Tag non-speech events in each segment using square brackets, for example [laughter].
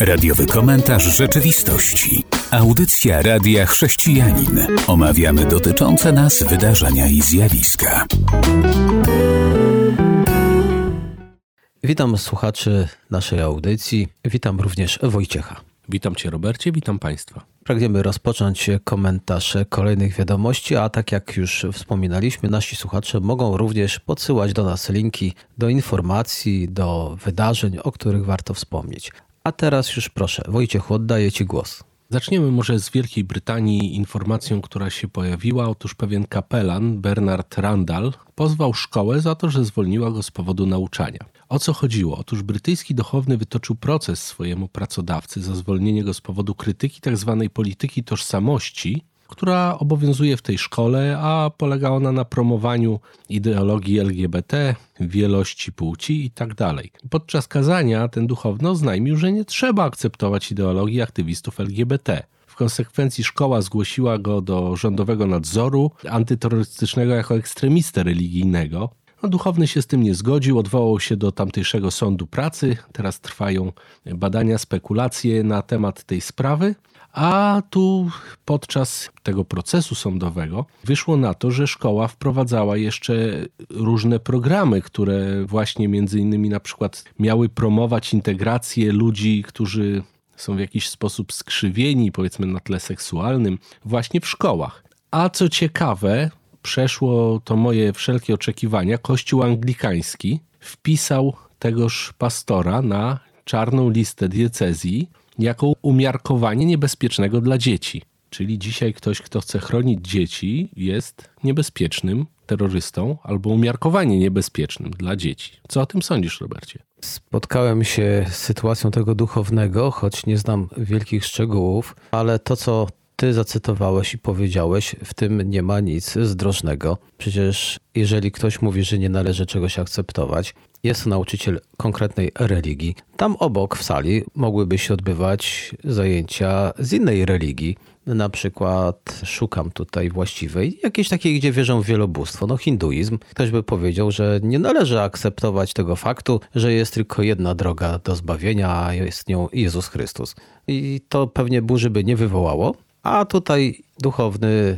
Radiowy komentarz rzeczywistości. Audycja Radia Chrześcijanin. Omawiamy dotyczące nas wydarzenia i zjawiska. Witam słuchaczy naszej audycji. Witam również Wojciecha. Witam Cię, Robercie, witam Państwa. Pragniemy rozpocząć komentarz kolejnych wiadomości, a tak jak już wspominaliśmy, nasi słuchacze mogą również podsyłać do nas linki do informacji, do wydarzeń, o których warto wspomnieć. A teraz już proszę, Wojciech, oddaję Ci głos. Zaczniemy może z Wielkiej Brytanii informacją, która się pojawiła. Otóż pewien kapelan, Bernard Randall, pozwał szkołę za to, że zwolniła go z powodu nauczania. O co chodziło? Otóż brytyjski duchowny wytoczył proces swojemu pracodawcy za zwolnienie go z powodu krytyki tzw. Tak polityki tożsamości, która obowiązuje w tej szkole, a polega ona na promowaniu ideologii LGBT, wielości płci itd. Tak Podczas kazania ten duchowny oznajmił, że nie trzeba akceptować ideologii aktywistów LGBT. W konsekwencji szkoła zgłosiła go do rządowego nadzoru antyterrorystycznego jako ekstremistę religijnego. No, duchowny się z tym nie zgodził, odwołał się do tamtejszego sądu pracy. Teraz trwają badania, spekulacje na temat tej sprawy. A tu podczas tego procesu sądowego wyszło na to, że szkoła wprowadzała jeszcze różne programy, które właśnie między innymi na przykład miały promować integrację ludzi, którzy są w jakiś sposób skrzywieni, powiedzmy na tle seksualnym, właśnie w szkołach. A co ciekawe, przeszło to moje wszelkie oczekiwania. Kościół anglikański wpisał tegoż pastora na czarną listę diecezji jako umiarkowanie niebezpiecznego dla dzieci. Czyli dzisiaj ktoś, kto chce chronić dzieci, jest niebezpiecznym terrorystą albo umiarkowanie niebezpiecznym dla dzieci. Co o tym sądzisz, Robercie? Spotkałem się z sytuacją tego duchownego, choć nie znam wielkich szczegółów, ale to, co ty zacytowałeś i powiedziałeś, w tym nie ma nic zdrożnego. Przecież jeżeli ktoś mówi, że nie należy czegoś akceptować, jest nauczyciel konkretnej religii. Tam obok w sali mogłyby się odbywać zajęcia z innej religii. Na przykład szukam tutaj właściwej, jakiejś takiej, gdzie wierzą w wielobóstwo, no hinduizm. Ktoś by powiedział, że nie należy akceptować tego faktu, że jest tylko jedna droga do zbawienia, a jest nią Jezus Chrystus. I to pewnie burzy by nie wywołało, a tutaj duchowny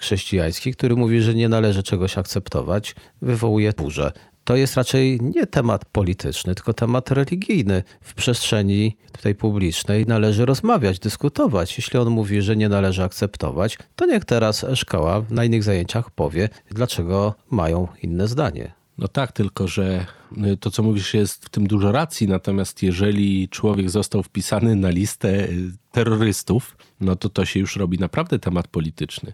chrześcijański, który mówi, że nie należy czegoś akceptować, wywołuje burzę. To jest raczej nie temat polityczny, tylko temat religijny. W przestrzeni tutaj publicznej należy rozmawiać, dyskutować. Jeśli on mówi, że nie należy akceptować, to niech teraz szkoła na innych zajęciach powie, dlaczego mają inne zdanie. No tak, tylko że y, to, co mówisz, jest w tym dużo racji. Natomiast jeżeli człowiek został wpisany na listę y, terrorystów, no to to się już robi naprawdę temat polityczny.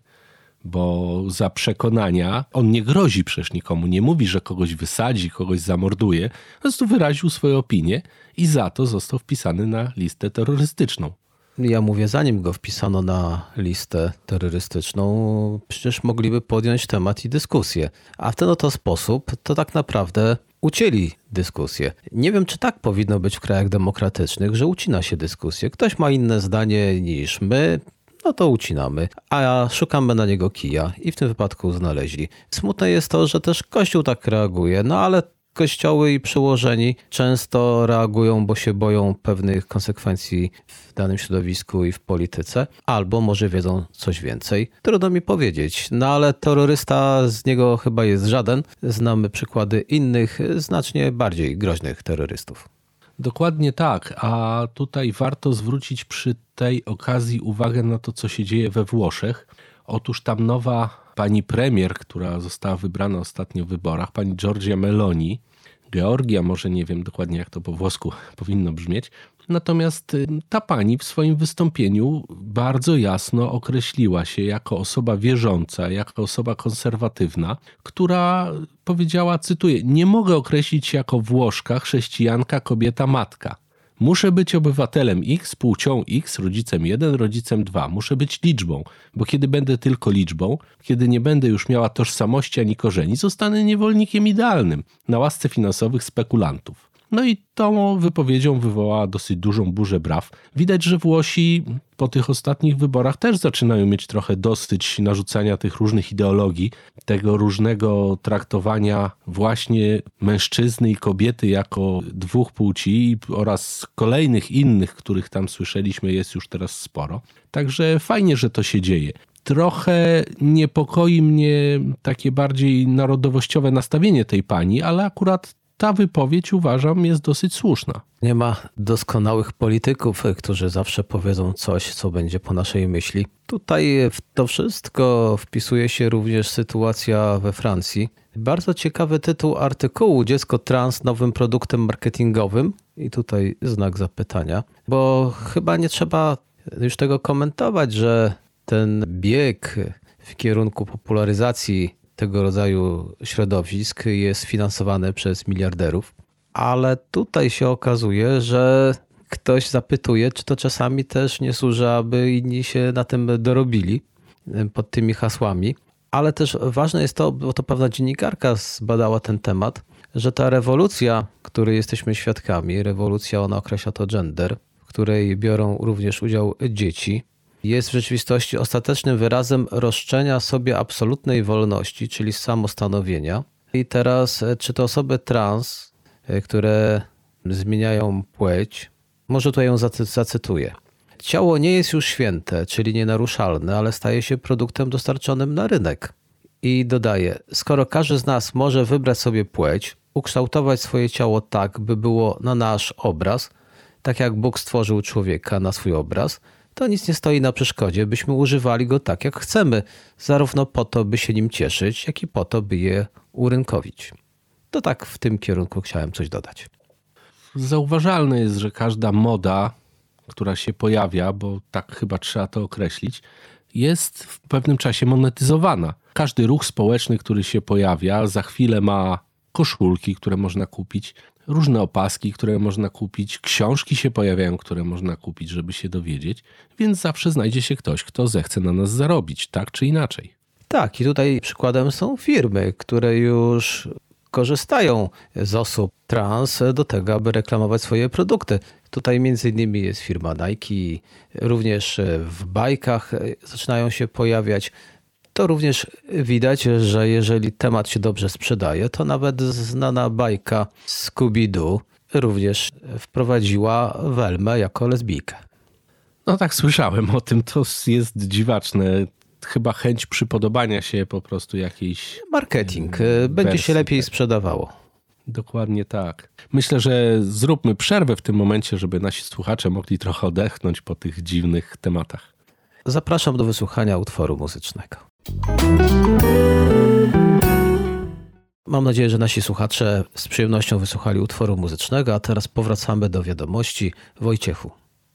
Bo za przekonania on nie grozi przecież nikomu, nie mówi, że kogoś wysadzi, kogoś zamorduje. Po prostu wyraził swoją opinię i za to został wpisany na listę terrorystyczną. Ja mówię, zanim go wpisano na listę terrorystyczną, przecież mogliby podjąć temat i dyskusję. A w ten oto sposób to tak naprawdę ucięli dyskusję. Nie wiem, czy tak powinno być w krajach demokratycznych, że ucina się dyskusję. Ktoś ma inne zdanie niż my, no to ucinamy, a szukamy na niego kija i w tym wypadku znaleźli. Smutne jest to, że też Kościół tak reaguje, no ale kościoły i przełożeni często reagują, bo się boją pewnych konsekwencji w danym środowisku i w polityce, albo może wiedzą coś więcej. Trudno mi powiedzieć, no ale terrorysta z niego chyba jest żaden. Znamy przykłady innych, znacznie bardziej groźnych terrorystów. Dokładnie tak, a tutaj warto zwrócić przy tej okazji uwagę na to, co się dzieje we Włoszech. Otóż tam nowa pani premier, która została wybrana ostatnio w wyborach, pani Giorgia Meloni, Georgia, może nie wiem dokładnie jak to po włosku [laughs] powinno brzmieć. Natomiast y, ta pani w swoim wystąpieniu bardzo jasno określiła się jako osoba wierząca, jako osoba konserwatywna, która powiedziała, cytuję: Nie mogę określić się jako Włoszka, chrześcijanka, kobieta, matka. Muszę być obywatelem X, płcią X, rodzicem 1, rodzicem 2. Muszę być liczbą, bo kiedy będę tylko liczbą, kiedy nie będę już miała tożsamości ani korzeni, zostanę niewolnikiem idealnym na łasce finansowych spekulantów. No i tą wypowiedzią wywołała dosyć dużą burzę braw. Widać, że Włosi po tych ostatnich wyborach też zaczynają mieć trochę dosyć narzucania tych różnych ideologii, tego różnego traktowania właśnie mężczyzny i kobiety jako dwóch płci oraz kolejnych innych, których tam słyszeliśmy, jest już teraz sporo. Także fajnie, że to się dzieje. Trochę niepokoi mnie takie bardziej narodowościowe nastawienie tej pani, ale akurat ta wypowiedź uważam jest dosyć słuszna. Nie ma doskonałych polityków, którzy zawsze powiedzą coś, co będzie po naszej myśli. Tutaj w to wszystko wpisuje się również sytuacja we Francji. Bardzo ciekawy tytuł artykułu Dziecko trans nowym produktem marketingowym. I tutaj znak zapytania, bo chyba nie trzeba już tego komentować, że ten bieg w kierunku popularyzacji tego rodzaju środowisk jest finansowany przez miliarderów, ale tutaj się okazuje, że ktoś zapytuje, czy to czasami też nie służy, aby inni się na tym dorobili pod tymi hasłami. Ale też ważne jest to, bo to pewna dziennikarka zbadała ten temat, że ta rewolucja, której jesteśmy świadkami, rewolucja, ona określa to gender, w której biorą również udział dzieci, jest w rzeczywistości ostatecznym wyrazem roszczenia sobie absolutnej wolności, czyli samostanowienia. I teraz, e, czy to osoby trans, e, które zmieniają płeć, może tutaj ją zacytuję. Ciało nie jest już święte, czyli nienaruszalne, ale staje się produktem dostarczonym na rynek. I dodaje, skoro każdy z nas może wybrać sobie płeć, ukształtować swoje ciało tak, by było na nasz obraz, tak jak Bóg stworzył człowieka na swój obraz, to nic nie stoi na przeszkodzie, byśmy używali go tak, jak chcemy, zarówno po to, by się nim cieszyć, jak i po to, by je urynkowić. To tak w tym kierunku chciałem coś dodać. Zauważalne jest, że każda moda, która się pojawia, bo tak chyba trzeba to określić, jest w pewnym czasie monetyzowana. Każdy ruch społeczny, który się pojawia, za chwilę ma koszulki, które można kupić, różne opaski, które można kupić, książki się pojawiają, które można kupić, żeby się dowiedzieć, więc zawsze znajdzie się ktoś, kto zechce na nas zarobić, tak czy inaczej. Tak, i tutaj przykładem są firmy, które już korzystają z osób trans do tego, aby reklamować swoje produkty. Tutaj między innymi jest firma Nike, również w bajkach zaczynają się pojawiać to również widać, że jeżeli temat się dobrze sprzedaje, to nawet znana bajka Scooby-Doo również wprowadziła Welmę jako lesbijkę. No tak, słyszałem o tym. To jest dziwaczne. Chyba chęć przypodobania się po prostu jakiejś. Marketing. E, będzie wersji. się lepiej sprzedawało. Dokładnie tak. Myślę, że zróbmy przerwę w tym momencie, żeby nasi słuchacze mogli trochę odetchnąć po tych dziwnych tematach. Zapraszam do wysłuchania utworu muzycznego. Mam nadzieję, że nasi słuchacze z przyjemnością wysłuchali utworu muzycznego, a teraz powracamy do wiadomości. Wojciechu.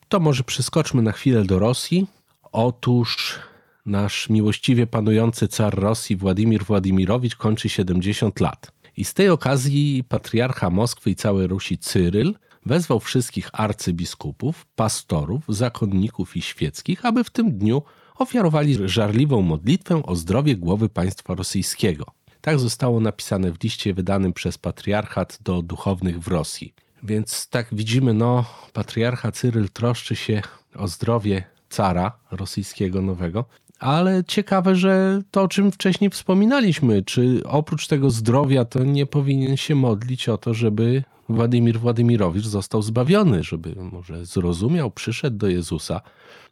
To może przeskoczmy na chwilę do Rosji. Otóż nasz miłościwie panujący car Rosji Władimir Władimirowicz kończy 70 lat. I z tej okazji patriarcha Moskwy i całej Rusi Cyryl wezwał wszystkich arcybiskupów, pastorów, zakonników i świeckich, aby w tym dniu ofiarowali żarliwą modlitwę o zdrowie głowy państwa rosyjskiego. Tak zostało napisane w liście wydanym przez patriarchat do duchownych w Rosji. Więc tak widzimy, no, patriarcha Cyryl troszczy się o zdrowie cara rosyjskiego nowego, ale ciekawe, że to, o czym wcześniej wspominaliśmy, czy oprócz tego zdrowia, to nie powinien się modlić o to, żeby Władimir Władimirowicz został zbawiony, żeby może zrozumiał, przyszedł do Jezusa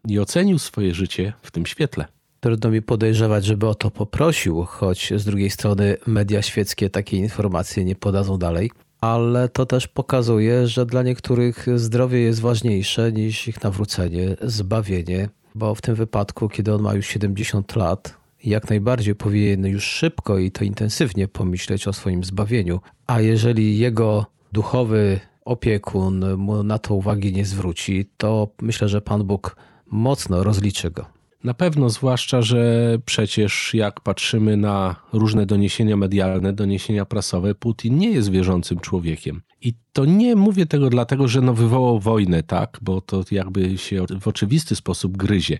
i ocenił swoje życie w tym świetle. Trudno mi podejrzewać, żeby o to poprosił, choć z drugiej strony media świeckie takie informacje nie podadzą dalej. Ale to też pokazuje, że dla niektórych zdrowie jest ważniejsze niż ich nawrócenie, zbawienie, bo w tym wypadku, kiedy on ma już 70 lat, jak najbardziej powinien już szybko i to intensywnie pomyśleć o swoim zbawieniu. A jeżeli jego duchowy opiekun mu na to uwagi nie zwróci, to myślę, że Pan Bóg mocno rozliczy go. Na pewno, zwłaszcza, że przecież jak patrzymy na różne doniesienia medialne, doniesienia prasowe, Putin nie jest wierzącym człowiekiem. I to nie mówię tego dlatego, że no wywołał wojnę, tak, bo to jakby się w oczywisty sposób gryzie.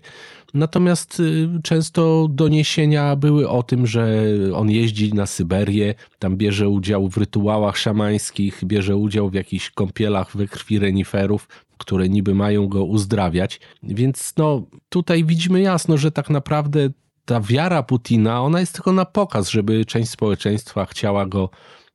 Natomiast y, często doniesienia były o tym, że on jeździ na Syberię, tam bierze udział w rytuałach szamańskich, bierze udział w jakichś kąpielach we krwi reniferów, które niby mają go uzdrawiać. Więc no tutaj widzimy jasno, że tak naprawdę ta wiara Putina, ona jest tylko na pokaz, żeby część społeczeństwa chciała go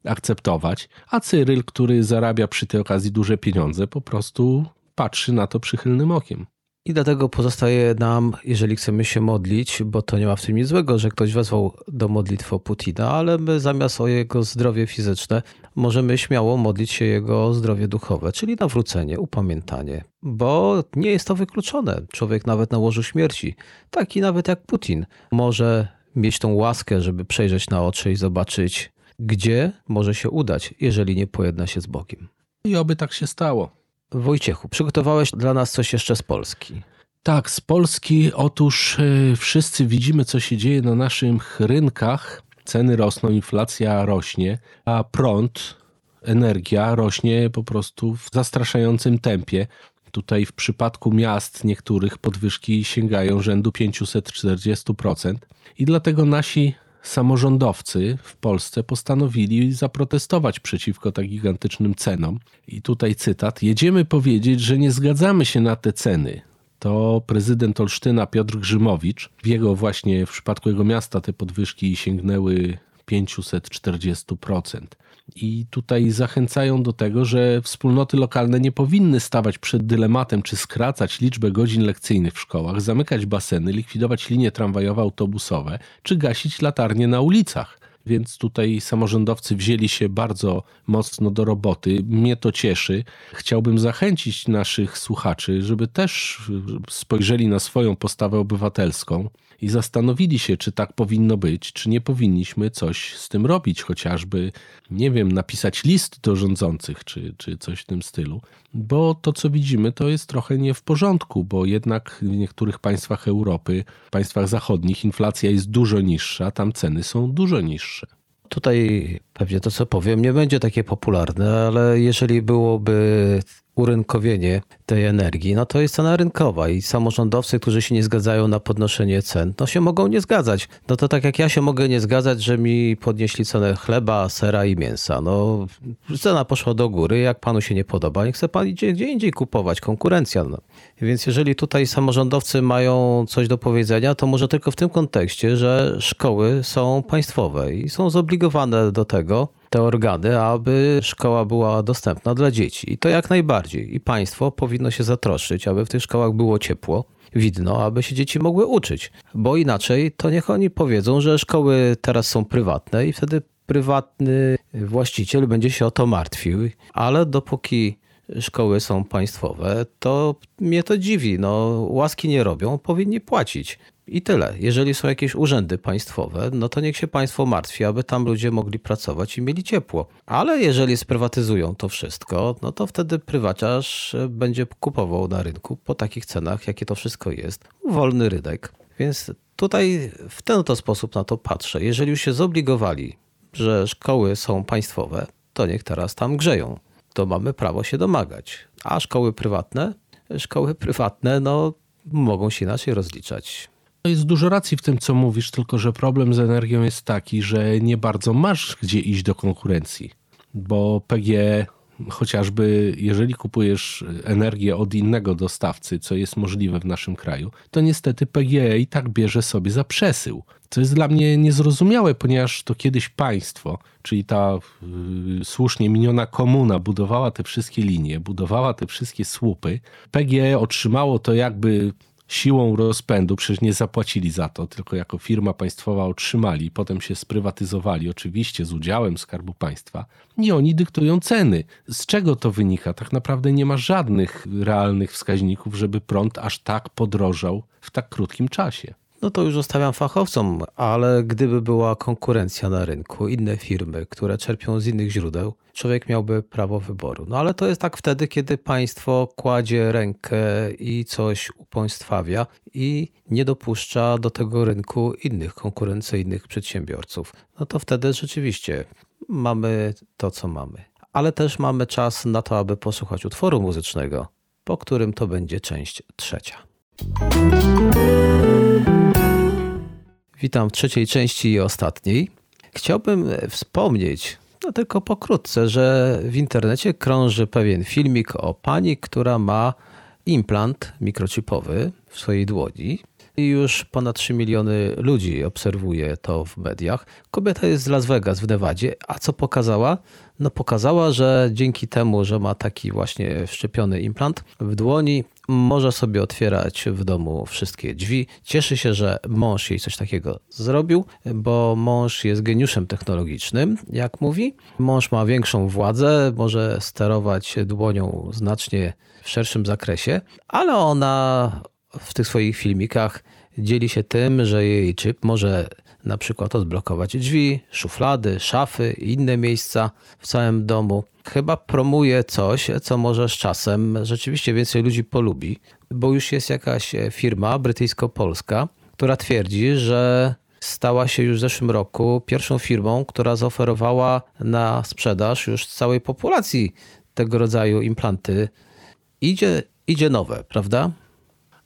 akceptować, a Cyryl, który zarabia przy tej okazji duże pieniądze, po prostu patrzy na to przychylnym okiem. I dlatego pozostaje nam, jeżeli chcemy się modlić, bo to nie ma w tym nic złego, że ktoś wezwał do modlitwy Putina, ale my zamiast o jego zdrowie fizyczne możemy śmiało modlić się jego zdrowie duchowe, czyli nawrócenie, upamiętanie, bo nie jest to wykluczone. Człowiek nawet na łożu śmierci, taki nawet jak Putin, może mieć tą łaskę, żeby przejrzeć na oczy i zobaczyć, gdzie może się udać, jeżeli nie pojedna się z Bogiem. I oby tak się stało. Wojciechu, przygotowałeś dla nas coś jeszcze z Polski. Tak, z Polski. Otóż yy, wszyscy widzimy, co się dzieje na naszych rynkach. Ceny rosną, inflacja rośnie, a prąd, energia rośnie po prostu w zastraszającym tempie. Tutaj w przypadku miast niektórych podwyżki sięgają rzędu 540%. I dlatego nasi samorządowcy w Polsce postanowili zaprotestować przeciwko tak gigantycznym cenom. I tutaj cytat: Jedziemy powiedzieć, że nie zgadzamy się na te ceny. To prezydent Olsztyna Piotr Grzymowicz. W jego właśnie, w przypadku jego miasta, te podwyżki sięgnęły 540%. I tutaj zachęcają do tego, że wspólnoty lokalne nie powinny stawać przed dylematem, czy skracać liczbę godzin lekcyjnych w szkołach, zamykać baseny, likwidować linie tramwajowe, autobusowe, czy gasić latarnie na ulicach więc tutaj samorządowcy wzięli się bardzo mocno do roboty. Mnie to cieszy. Chciałbym zachęcić naszych słuchaczy, żeby też spojrzeli na swoją postawę obywatelską i zastanowili się, czy tak powinno być, czy nie powinniśmy coś z tym robić, chociażby, nie wiem, napisać list do rządzących, czy, czy coś w tym stylu. Bo to, co widzimy, to jest trochę nie w porządku, bo jednak w niektórych państwach Europy, państwach zachodnich, inflacja jest dużo niższa, tam ceny są dużo niższe. Tutaj pewnie to, co powiem, nie będzie takie popularne, ale jeżeli byłoby urynkowienie tej energii, no to jest cena rynkowa i samorządowcy, którzy się nie zgadzają na podnoszenie cen, no się mogą nie zgadzać. No to tak jak ja się mogę nie zgadzać, że mi podnieśli cenę chleba, sera i mięsa. No cena poszła do góry, jak panu się nie podoba, nie chce pan idzie gdzie indziej kupować, konkurencja. No. Więc jeżeli tutaj samorządowcy mają coś do powiedzenia, to może tylko w tym kontekście, że szkoły są państwowe i są zobligowane do tego, te organy, aby szkoła była dostępna dla dzieci. I to jak najbardziej. I państwo powinno się zatroszczyć, aby w tych szkołach było ciepło, widno, aby się dzieci mogły uczyć. Bo inaczej to niech oni powiedzą, że szkoły teraz są prywatne i wtedy prywatny właściciel będzie się o to martwił. Ale dopóki szkoły są państwowe, to mnie to dziwi. No, łaski nie robią, powinni płacić. I tyle. Jeżeli są jakieś urzędy państwowe, no to niech się państwo martwi, aby tam ludzie mogli pracować i mieli ciepło. Ale jeżeli sprywatyzują to wszystko, no to wtedy prywaciarz będzie kupował na rynku po takich cenach, jakie to wszystko jest. Wolny rynek. Więc tutaj w ten oto sposób na to patrzę. Jeżeli już się zobligowali, że szkoły są państwowe, to niech teraz tam grzeją. To mamy prawo się domagać. A szkoły prywatne? Szkoły prywatne, no mogą się inaczej rozliczać. Jest dużo racji w tym, co mówisz, tylko że problem z energią jest taki, że nie bardzo masz gdzie iść do konkurencji, bo PG chociażby jeżeli kupujesz energię od innego dostawcy, co jest możliwe w naszym kraju, to niestety PGE i tak bierze sobie za przesył. Co jest dla mnie niezrozumiałe, ponieważ to kiedyś państwo, czyli ta yy, słusznie miniona komuna budowała te wszystkie linie, budowała te wszystkie słupy. PGE otrzymało to jakby siłą rozpędu, przecież nie zapłacili za to, tylko jako firma państwowa otrzymali, potem się sprywatyzowali, oczywiście z udziałem Skarbu Państwa, i oni dyktują ceny. Z czego to wynika? Tak naprawdę nie ma żadnych realnych wskaźników, żeby prąd aż tak podrożał w tak krótkim czasie no to już zostawiam fachowcom, ale gdyby była konkurencja na rynku, inne firmy, które czerpią z innych źródeł, człowiek miałby prawo wyboru. No ale to jest tak wtedy, kiedy państwo kładzie rękę i coś upaństwawia i nie dopuszcza do tego rynku innych konkurencyjnych przedsiębiorców. No to wtedy rzeczywiście mamy to, co mamy. ale też mamy czas na to, aby posłuchać utworu muzycznego, po którym to będzie część trzecia. Witam w trzeciej części i ostatniej. Chciałbym wspomnieć, no tylko pokrótce, że w internecie krąży pewien filmik o pani, która ma implant mikrochipowy w swojej dłoni. I już ponad 3 miliony ludzi obserwuje to w mediach. Kobieta jest z Las Vegas w Nevadzie, a co pokazała? No pokazała, że dzięki temu, że ma taki właśnie wszczepiony implant w dłoni, może sobie otwierać w domu wszystkie drzwi. Cieszy się, że mąż jej coś takiego zrobił, bo mąż jest geniuszem technologicznym, jak mówi. Mąż ma większą władzę, może sterować dłonią znacznie w szerszym zakresie, ale ona w tych swoich filmikach dzieli się tym, że jej chip może na przykład odblokować drzwi, szuflady, szafy i inne miejsca w całym domu. Chyba promuje coś, co może z czasem rzeczywiście więcej ludzi polubi, bo już jest jakaś firma brytyjsko-polska, która twierdzi, że stała się już w zeszłym roku pierwszą firmą, która zaoferowała na sprzedaż już całej populacji tego rodzaju implanty. Idzie, idzie nowe, prawda?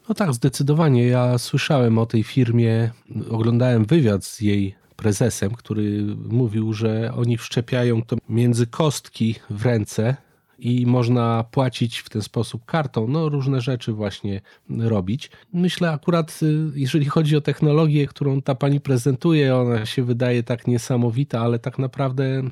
No tak, zdecydowanie. Ja słyszałem o tej firmie, oglądałem wywiad z jej prezesem, który mówił, że oni wszczepiają to między kostki w ręce i można płacić w ten sposób kartą, no różne rzeczy właśnie robić. Myślę akurat, y, jeżeli chodzi o technologię, którą ta pani prezentuje, ona się wydaje tak niesamowita, ale tak naprawdę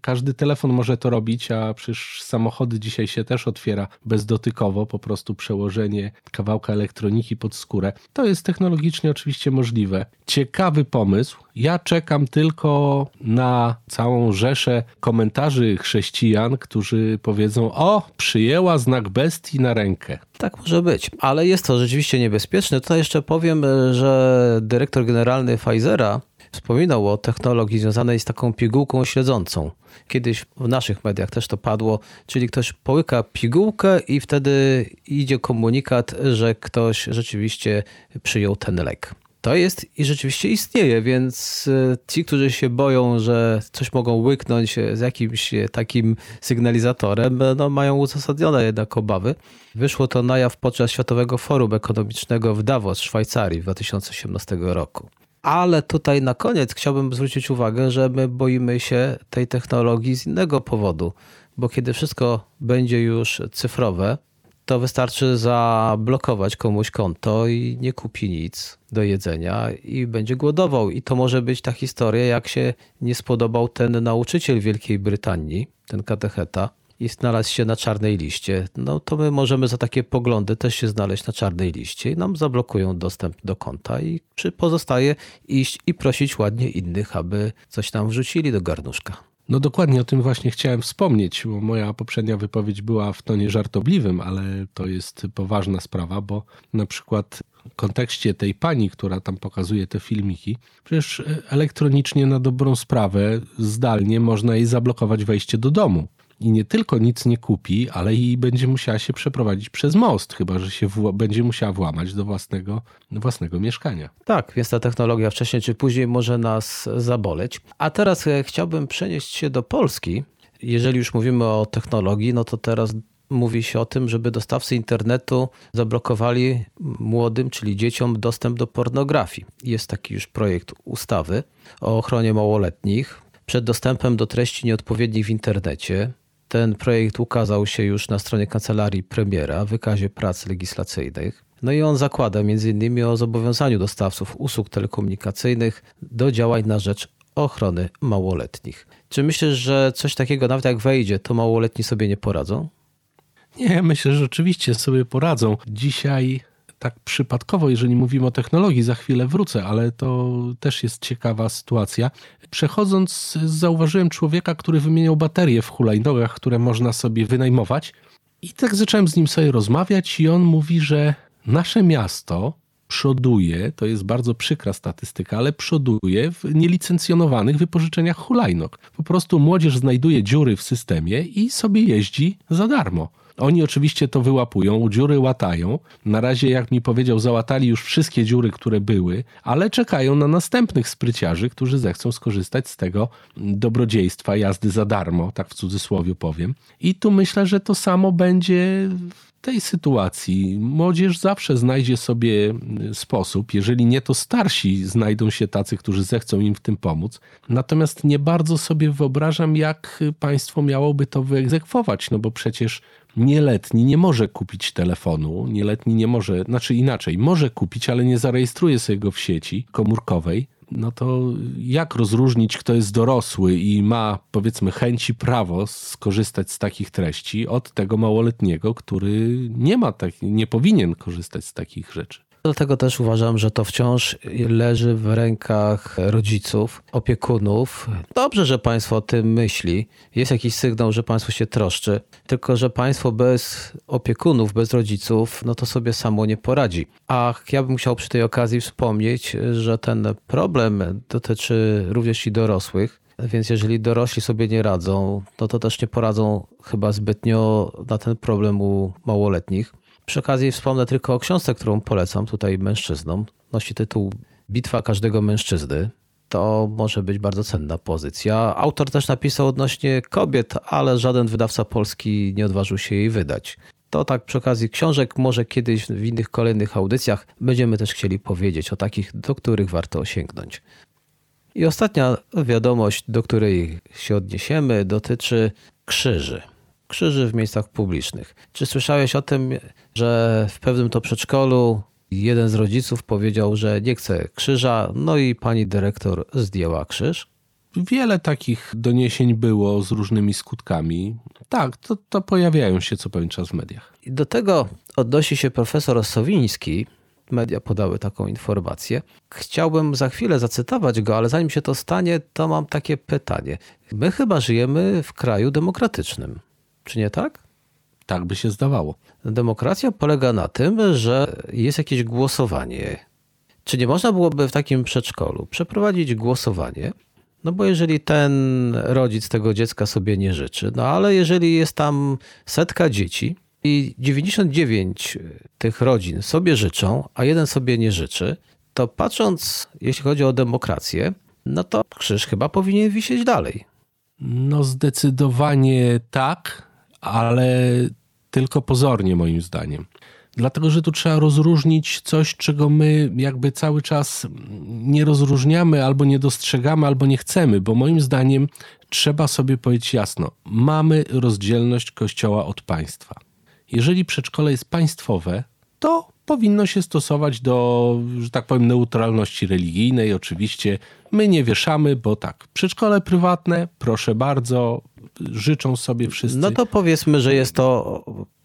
każdy telefon może to robić, a przecież samochody dzisiaj się też otwiera bezdotykowo, po prostu przełożenie kawałka elektroniki pod skórę. To jest technologicznie oczywiście możliwe. Ciekawy pomysł. Ja czekam tylko na całą rzeszę komentarzy chrześcijan, którzy powiedzą: O, przyjęła znak bestii na rękę. Tak może być, ale jest to rzeczywiście niebezpieczne. Tutaj jeszcze powiem, że dyrektor generalny Pfizera wspominał o technologii związanej z taką pigułką śledzącą. Kiedyś w naszych mediach też to padło, czyli ktoś połyka pigułkę i wtedy idzie komunikat, że ktoś rzeczywiście przyjął ten lek. To jest i rzeczywiście istnieje, więc e, ci, którzy się boją, że coś mogą łyknąć z jakimś takim sygnalizatorem, no, mają uzasadnione jednak obawy. Wyszło to na jaw podczas Światowego Forum Ekonomicznego w Davos, Szwajcarii w 2018 roku. Ale tutaj na koniec chciałbym zwrócić uwagę, że my boimy się tej technologii z innego powodu, bo kiedy wszystko będzie już cyfrowe, to wystarczy zablokować komuś konto i nie kupi nic do jedzenia i będzie głodował. I to może być ta historia, jak się nie spodobał ten nauczyciel Wielkiej Brytanii, ten katecheta, i znalazł się na czarnej liście, no to my możemy za takie poglądy też się znaleźć na czarnej liście i nam zablokują dostęp do konta i pozostaje iść i prosić ładnie innych, aby coś nam wrzucili do garnuszka. No dokładnie o tym właśnie chciałem wspomnieć, bo moja poprzednia wypowiedź była w tonie żartobliwym, ale to jest poważna sprawa, bo na przykład w kontekście tej pani, która tam pokazuje te filmiki, przecież elektronicznie na dobrą sprawę, zdalnie można jej zablokować wejście do domu i nie tylko nic nie kupi, ale i będzie musiała się przeprowadzić przez most, chyba że się będzie musiała włamać do własnego, własnego mieszkania. Tak, więc ta technologia wcześniej czy później może nas zaboleć. A teraz e, chciałbym przenieść się do Polski. Jeżeli już mówimy o technologii, no to teraz mówi się o tym, żeby dostawcy internetu zablokowali młodym, czyli dzieciom, dostęp do pornografii. Jest taki już projekt ustawy o ochronie małoletnich przed dostępem do treści nieodpowiednich w internecie. Ten projekt ukazał się już na stronie kancelarii premiera w wykazie prac legislacyjnych. No i on zakłada m.in. o zobowiązaniu dostawców usług telekomunikacyjnych do działań na rzecz ochrony małoletnich. Czy myślisz, że coś takiego nawet jak wejdzie, to małoletni sobie nie poradzą? Nie, myślę, że oczywiście sobie poradzą. Dzisiaj tak przypadkowo, jeżeli mówimy o technologii, za chwilę wrócę, ale to też jest ciekawa sytuacja. Przechodząc, zauważyłem człowieka, który wymieniał baterie w hulajnogach, które można sobie wynajmować. I tak zacząłem z nim sobie rozmawiać, i on mówi, że nasze miasto przoduje, to jest bardzo przykra statystyka, ale przoduje w nielicencjonowanych wypożyczeniach hulajnog. Po prostu młodzież znajduje dziury w systemie i sobie jeździ za darmo. Oni oczywiście to wyłapują, dziury łatają. Na razie, jak mi powiedział, załatali już wszystkie dziury, które były, ale czekają na następnych spryciarzy, którzy zechcą skorzystać z tego dobrodziejstwa jazdy za darmo, tak w cudzysłowie powiem. I tu myślę, że to samo będzie tej sytuacji młodzież zawsze znajdzie sobie sposób, jeżeli nie to starsi znajdą się tacy, którzy zechcą im w tym pomóc. Natomiast nie bardzo sobie wyobrażam, jak państwo miałoby to wyegzekwować, no bo przecież nieletni nie może kupić telefonu, nieletni nie może, znaczy inaczej, może kupić, ale nie zarejestruje sobie go w sieci komórkowej no to jak rozróżnić, kto jest dorosły i ma, powiedzmy, chęci prawo skorzystać z takich treści od tego małoletniego, który nie ma tak, nie powinien korzystać z takich rzeczy? Dlatego też uważam, że to wciąż leży w rękach rodziców, opiekunów. Dobrze, że państwo o tym myśli. Jest jakiś sygnał, że państwo się troszczy. Tylko, że państwo bez opiekunów, bez rodziców, no to sobie samo nie poradzi. A ja bym chciał przy tej okazji wspomnieć, że ten problem dotyczy również i dorosłych. Więc jeżeli dorośli sobie nie radzą, no to też nie poradzą chyba zbytnio na ten problem u małoletnich. Przy okazji wspomnę tylko o książce, którą polecam tutaj mężczyznom. Nosi tytuł Bitwa każdego mężczyzny. To może być bardzo cenna pozycja. Autor też napisał odnośnie kobiet, ale żaden wydawca polski nie odważył się jej wydać. To tak przy okazji książek, może kiedyś w innych kolejnych audycjach będziemy też chcieli powiedzieć o takich, do których warto sięgnąć. I ostatnia wiadomość, do której się odniesiemy, dotyczy krzyży krzyży w miejscach publicznych. Czy słyszałeś o tym, że w pewnym to przedszkolu jeden z rodziców powiedział, że nie chce krzyża, no i pani dyrektor zdjęła krzyż? Wiele takich doniesień było z różnymi skutkami. Tak, to, to pojawiają się co pewien czas w mediach. I do tego odnosi się profesor Sowiński. Media podały taką informację. Chciałbym za chwilę zacytować go, ale zanim się to stanie, to mam takie pytanie. My chyba żyjemy w kraju demokratycznym. Czy nie tak? Tak by się zdawało. Demokracja polega na tym, że jest jakieś głosowanie. Czy nie można byłoby w takim przedszkolu przeprowadzić głosowanie? No bo jeżeli ten rodzic tego dziecka sobie nie życzy, no ale jeżeli jest tam setka dzieci i 99 tych rodzin sobie życzą, a jeden sobie nie życzy, to patrząc, jeśli chodzi o demokrację, no to krzyż chyba powinien wisieć dalej. No zdecydowanie tak, ale tylko pozornie moim zdaniem. Dlatego, że tu trzeba rozróżnić coś, czego my jakby cały czas nie rozróżniamy, albo nie dostrzegamy, albo nie chcemy, bo moim zdaniem trzeba sobie powiedzieć jasno: mamy rozdzielność kościoła od państwa. Jeżeli przedszkole jest państwowe, to powinno się stosować do, że tak powiem, neutralności religijnej. Oczywiście my nie wieszamy, bo tak, przedszkole prywatne, proszę bardzo, życzą sobie wszyscy. No to powiedzmy, że jest to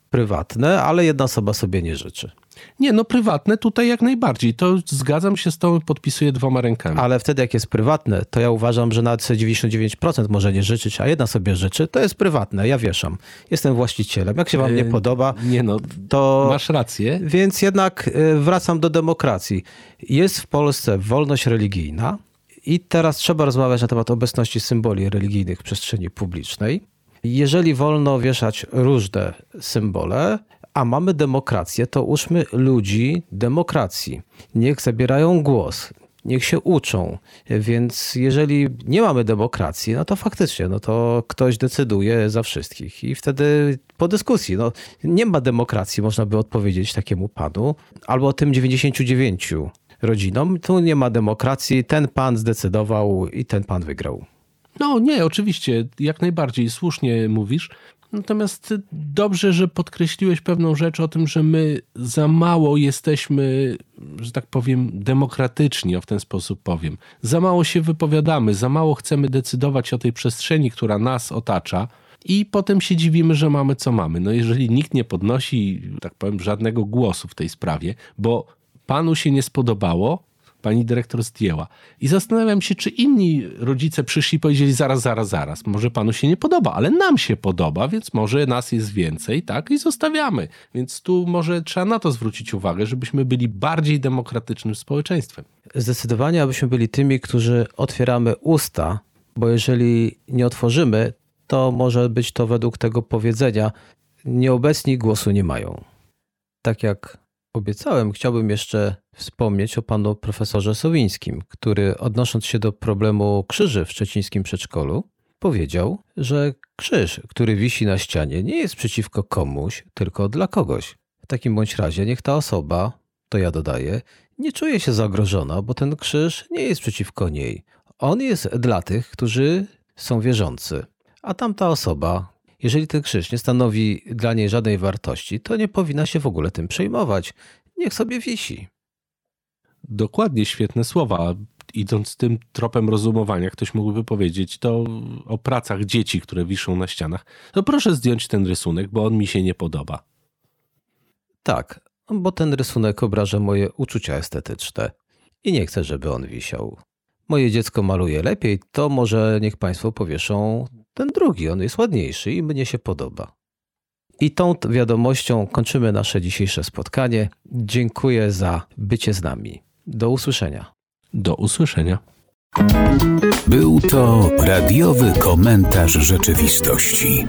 prywatne, ale jedna osoba sobie nie życzy. Nie, no prywatne tutaj jak najbardziej. To zgadzam się z tą, podpisuję dwoma rękami. Ale wtedy jak jest prywatne, to ja uważam, że nawet 99% może nie życzyć, a jedna sobie życzy, to jest prywatne, ja wieszam. Jestem właścicielem. Jak się wam nie yy, podoba, nie no, to... Masz rację. Więc jednak yy, wracam do demokracji. Jest w Polsce wolność religijna i teraz trzeba rozmawiać na temat obecności symboli religijnych w przestrzeni publicznej. Jeżeli wolno wieszać różne symbole, a mamy demokrację, to uczmy ludzi demokracji. Niech zabierają głos, niech się uczą. Więc jeżeli nie mamy demokracji, no to faktycznie, no to ktoś decyduje za wszystkich. I wtedy po dyskusji, no nie ma demokracji, można by odpowiedzieć takiemu panu, albo tym 99 rodzinom. Tu nie ma demokracji, ten pan zdecydował i ten pan wygrał. No nie, oczywiście, jak najbardziej słusznie mówisz. Natomiast dobrze, że podkreśliłeś pewną rzecz o tym, że my za mało jesteśmy, że tak powiem, demokratyczni, o w ten sposób powiem. Za mało się wypowiadamy, za mało chcemy decydować o tej przestrzeni, która nas otacza. I potem się dziwimy, że mamy co mamy. No jeżeli nikt nie podnosi, tak powiem, żadnego głosu w tej sprawie, bo panu się nie spodobało, pani dyrektor zdjęła. I zastanawiam się, czy inni rodzice przyszli i powiedzieli zaraz, zaraz, zaraz, może panu się nie podoba, ale nam się podoba, więc może nas jest więcej, tak? I zostawiamy. Więc tu może trzeba na to zwrócić uwagę, żebyśmy byli bardziej demokratycznym społeczeństwem. Zdecydowanie, abyśmy byli tymi, którzy otwieramy usta, bo jeżeli nie otworzymy, to może być to według tego powiedzenia Nieobecni głosu nie mają. Tak jak obiecałem, chciałbym jeszcze wspomnieć o panu profesorze Sowińskim, który odnosząc się do problemu krzyży w szczecińskim przedszkolu, powiedział, że krzyż, który wisi na ścianie, nie jest przeciwko komuś, tylko dla kogoś. W takim bądź razie niech ta osoba, to ja dodaję, nie czuje się zagrożona, bo ten krzyż nie jest przeciwko niej. On jest dla tych, którzy są wierzący. A tamta osoba, jeżeli ten krzyż nie stanowi dla niej żadnej wartości, to nie powinna się w ogóle tym przejmować. Niech sobie wisi. Dokładnie, świetne słowa. Idąc tym tropem rozumowania, ktoś mógłby powiedzieć to o pracach dzieci, które wiszą na ścianach. No proszę zdjąć ten rysunek, bo on mi się nie podoba. Tak, bo ten rysunek obraża moje uczucia estetyczne i nie chcę, żeby on wisiał. Moje dziecko maluje lepiej, to może niech Państwo powieszą ten drugi, on jest ładniejszy i mnie się podoba. I tą wiadomością kończymy nasze dzisiejsze spotkanie. Dziękuję za bycie z nami. Do usłyszenia. Do usłyszenia. Był to radiowy komentarz rzeczywistości.